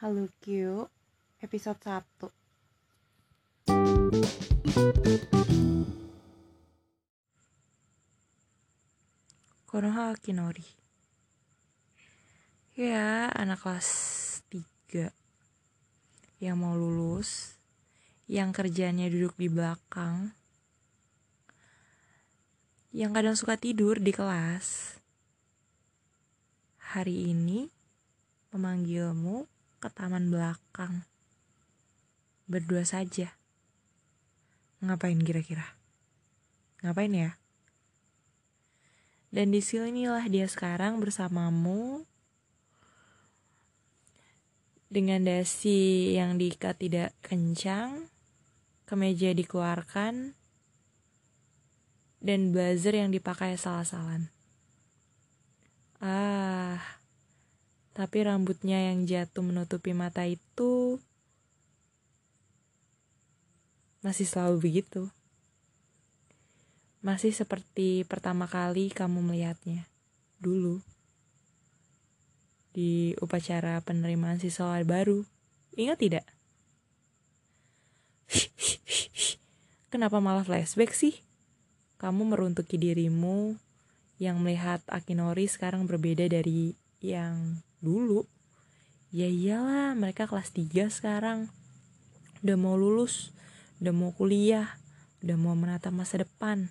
Halo Q, episode 1 Konoha Akinori. Ya, anak kelas 3 Yang mau lulus Yang kerjanya duduk di belakang Yang kadang suka tidur di kelas. Hari ini memanggilmu ke taman belakang. Berdua saja. Ngapain kira-kira? Ngapain ya? Dan di sinilah dia sekarang bersamamu dengan dasi yang diikat tidak kencang, kemeja dikeluarkan, dan blazer yang dipakai salah-salan. Ah, tapi rambutnya yang jatuh menutupi mata itu masih selalu begitu. Masih seperti pertama kali kamu melihatnya dulu di upacara penerimaan siswa baru. Ingat tidak? Kenapa malah flashback sih? Kamu meruntuki dirimu yang melihat Akinori sekarang berbeda dari yang dulu. Ya iyalah, mereka kelas 3 sekarang. Udah mau lulus, udah mau kuliah, udah mau menata masa depan.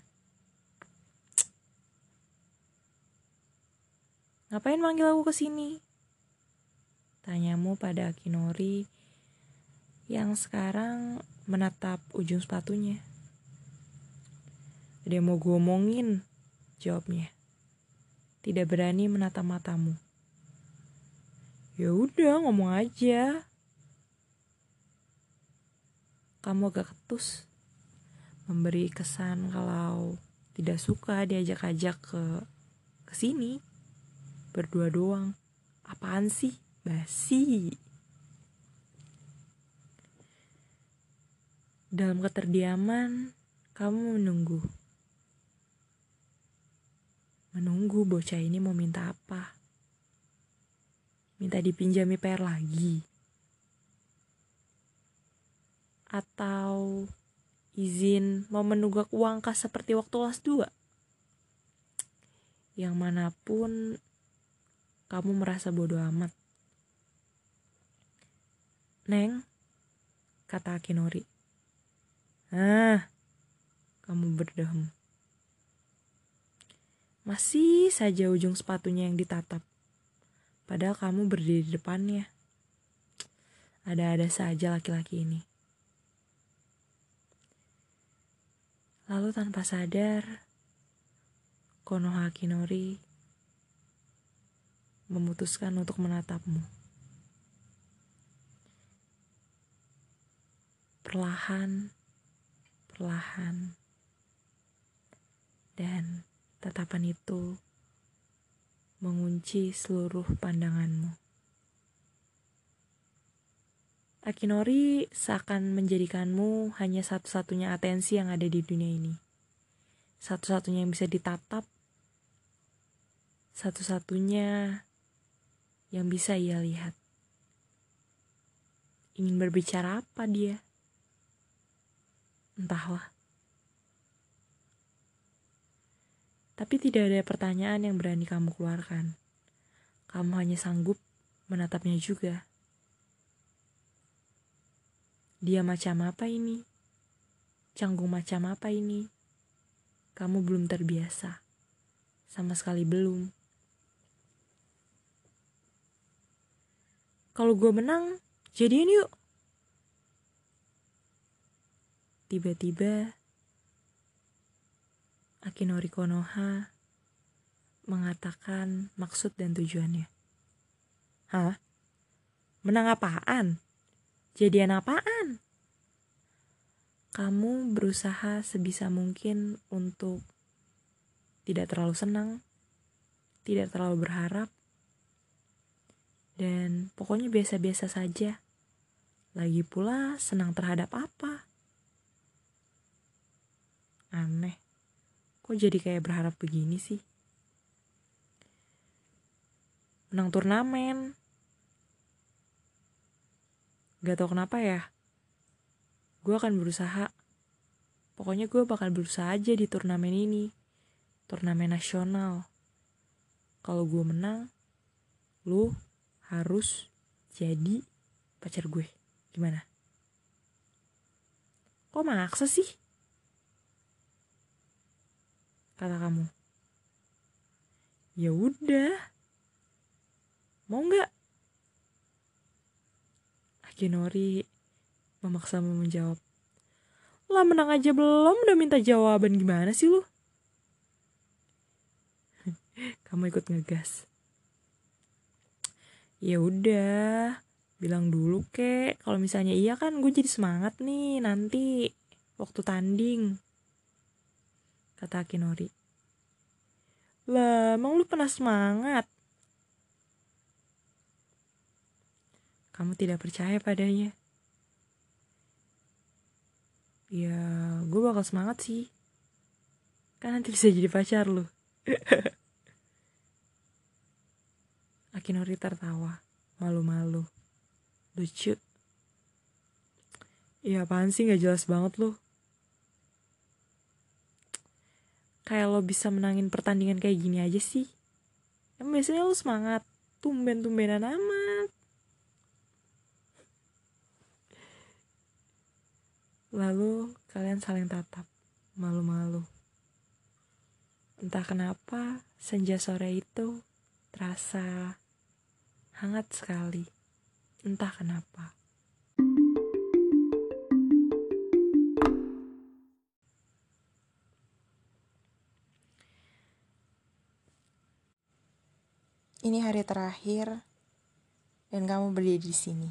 Ngapain manggil aku ke sini? Tanyamu pada Akinori yang sekarang menatap ujung sepatunya. Yang mau gue omongin? Jawabnya tidak berani menatap matamu. Ya udah, ngomong aja. Kamu agak ketus. Memberi kesan kalau tidak suka diajak-ajak ke ke sini. Berdua doang. Apaan sih? Basi. Dalam keterdiaman, kamu menunggu menunggu bocah ini mau minta apa. Minta dipinjami PR lagi. Atau izin mau menunggak uang kas seperti waktu kelas 2. Yang mana pun kamu merasa bodoh amat. Neng, kata Akinori. Ah, kamu berdehem. Masih saja ujung sepatunya yang ditatap. Padahal kamu berdiri di depannya. Ada-ada saja laki-laki ini. Lalu tanpa sadar, Konoha Kinori memutuskan untuk menatapmu. Perlahan, perlahan, dan Tatapan itu mengunci seluruh pandanganmu. Akinori seakan menjadikanmu hanya satu-satunya atensi yang ada di dunia ini. Satu-satunya yang bisa ditatap. Satu-satunya yang bisa ia lihat. Ingin berbicara apa dia? Entahlah. Tapi tidak ada pertanyaan yang berani kamu keluarkan. Kamu hanya sanggup menatapnya juga. Dia macam apa ini? Canggung macam apa ini? Kamu belum terbiasa. Sama sekali belum. Kalau gue menang, jadian yuk. Tiba-tiba Akinori Konoha mengatakan maksud dan tujuannya. Hah? Menang apaan? Jadian apaan? Kamu berusaha sebisa mungkin untuk tidak terlalu senang, tidak terlalu berharap, dan pokoknya biasa-biasa saja. Lagi pula senang terhadap apa? Aneh. Kok jadi kayak berharap begini sih? Menang turnamen. Gak tau kenapa ya. Gue akan berusaha. Pokoknya gue bakal berusaha aja di turnamen ini. Turnamen nasional. Kalau gue menang, lu harus jadi pacar gue. Gimana? Kok maksa sih? Kata kamu. Ya udah. Mau nggak? Akinori memaksamu menjawab. Lah menang aja belum udah minta jawaban gimana sih lu? Kamu ikut ngegas. Ya udah, bilang dulu kek. Kalau misalnya iya kan gue jadi semangat nih nanti waktu tanding. Kata Akinori. Lah, emang lu pernah semangat? Kamu tidak percaya padanya. Ya, gue bakal semangat sih. Kan nanti bisa jadi pacar lu. Akinori tertawa, malu-malu. Lucu. Ya apaan sih gak jelas banget lu. Kayak lo bisa menangin pertandingan kayak gini aja sih. Emang biasanya lo semangat. Tumben-tumbenan amat. Lalu kalian saling tatap, malu-malu. Entah kenapa senja sore itu terasa hangat sekali. Entah kenapa. Terakhir dan kamu berdiri di sini.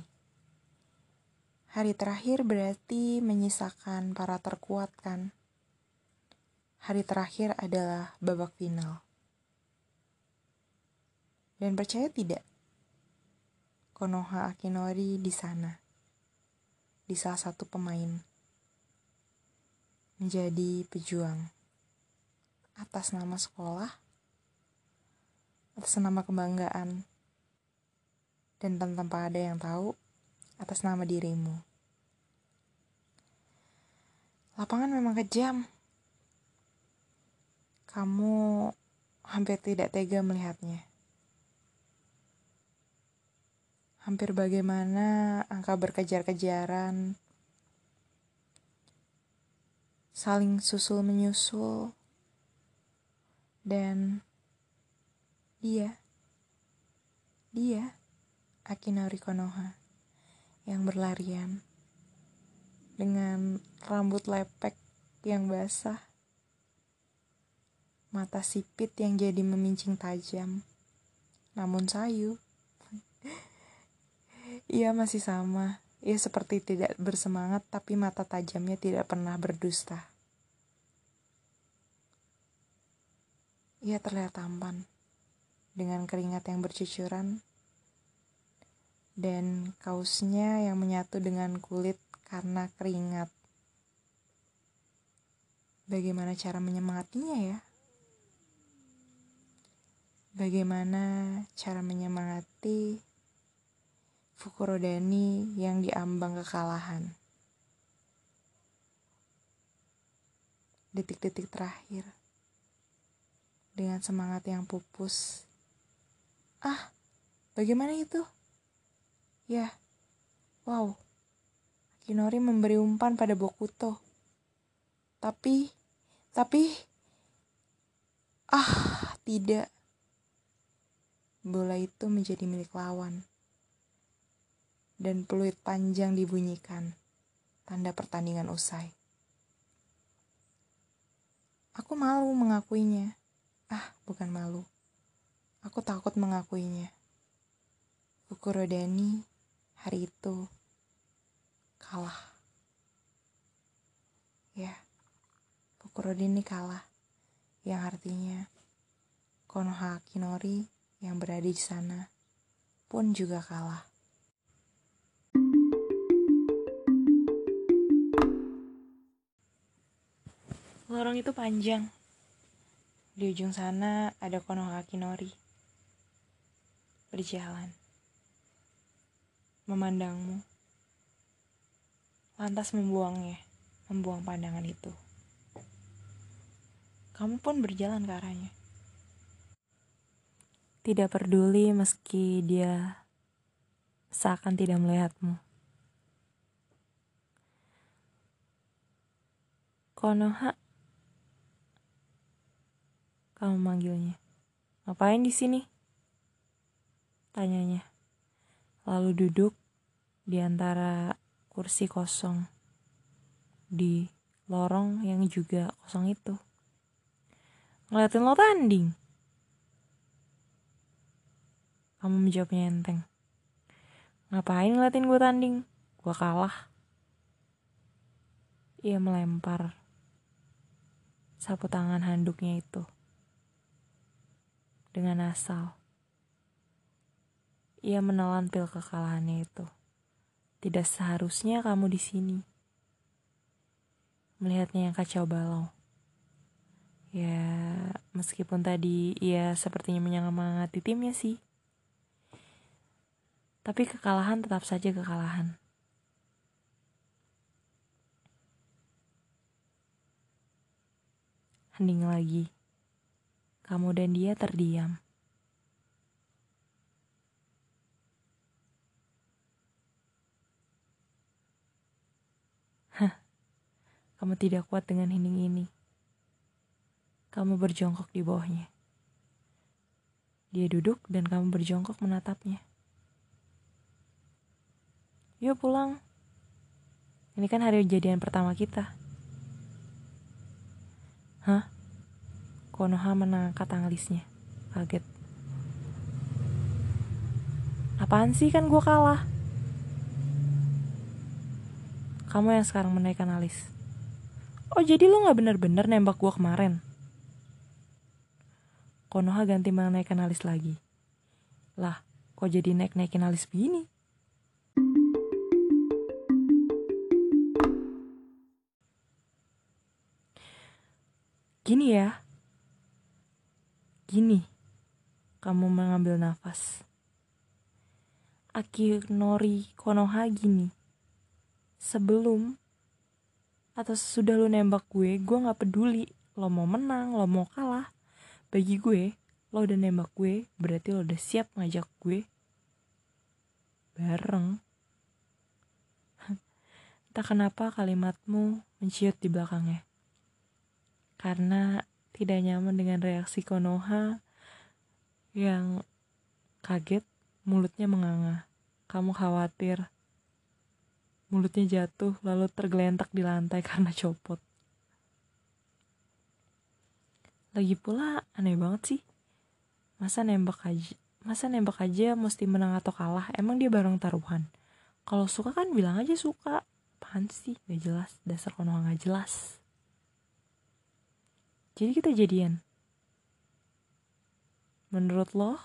Hari terakhir berarti menyisakan para terkuat kan? Hari terakhir adalah babak final. Dan percaya tidak? Konoha Akinori di sana. Di salah satu pemain. Menjadi pejuang. Atas nama sekolah. Atas nama kebanggaan. Dan tanpa ada yang tahu, atas nama dirimu. Lapangan memang kejam. Kamu hampir tidak tega melihatnya. Hampir bagaimana angka berkejar-kejaran, saling susul menyusul, dan dia, dia, Akinori Konoha yang berlarian. Dengan rambut lepek yang basah, mata sipit yang jadi memincing tajam, namun sayu. Ia masih sama, ia seperti tidak bersemangat tapi mata tajamnya tidak pernah berdusta. Ia terlihat tampan, dengan keringat yang bercucuran dan kaosnya yang menyatu dengan kulit karena keringat. Bagaimana cara menyemangatinya ya? Bagaimana cara menyemangati Fukurodani yang diambang kekalahan? Detik-detik terakhir dengan semangat yang pupus. Ah, bagaimana itu? Ya, wow. Kinori memberi umpan pada Bokuto. Tapi, tapi, ah, tidak. Bola itu menjadi milik lawan. Dan peluit panjang dibunyikan. Tanda pertandingan usai. Aku malu mengakuinya. Ah, bukan malu. Aku takut mengakuinya. Ukurodani hari itu kalah. Ya, Pukurodin ini kalah. Yang artinya Konoha Kinori yang berada di sana pun juga kalah. Lorong itu panjang. Di ujung sana ada Konoha Kinori. Berjalan memandangmu lantas membuangnya, membuang pandangan itu. Kamu pun berjalan ke arahnya. Tidak peduli meski dia seakan tidak melihatmu. Konoha, kamu manggilnya. Ngapain di sini? Tanyanya. Lalu duduk di antara kursi kosong di lorong yang juga kosong itu. Ngeliatin lo tanding. Kamu menjawabnya enteng. Ngapain ngeliatin gue tanding? Gue kalah. Ia melempar sapu tangan handuknya itu dengan asal. Ia menelan pil kekalahannya itu. Tidak seharusnya kamu di sini. Melihatnya yang kacau balau. Ya, meskipun tadi ia sepertinya menyemangati timnya sih. Tapi kekalahan tetap saja kekalahan. Hening lagi. Kamu dan dia terdiam. Kamu tidak kuat dengan hening ini. Kamu berjongkok di bawahnya. Dia duduk dan kamu berjongkok menatapnya. Yuk pulang. Ini kan hari kejadian pertama kita. Hah? Konoha mengangkat alisnya. Kaget. Apaan sih kan gue kalah? Kamu yang sekarang menaikkan alis. Oh jadi lo gak bener-bener nembak gue kemarin? Konoha ganti menaikkan alis lagi. Lah, kok jadi naik-naikin alis begini? Gini ya. Gini. Kamu mengambil nafas. Akinori Konoha gini. Sebelum atau sesudah lu nembak gue gue nggak peduli. Lo mau menang lo mau kalah. Bagi gue lo udah nembak gue berarti lo udah siap ngajak gue bareng. Entah kenapa kalimatmu menciut di belakangnya. Karena tidak nyaman dengan reaksi Konoha yang kaget mulutnya menganga. Kamu khawatir mulutnya jatuh lalu tergelentak di lantai karena copot. Lagi pula aneh banget sih. Masa nembak aja, masa nembak aja mesti menang atau kalah? Emang dia bareng taruhan. Kalau suka kan bilang aja suka. Apaan sih? Gak jelas. Dasar kono gak jelas. Jadi kita jadian. Menurut lo,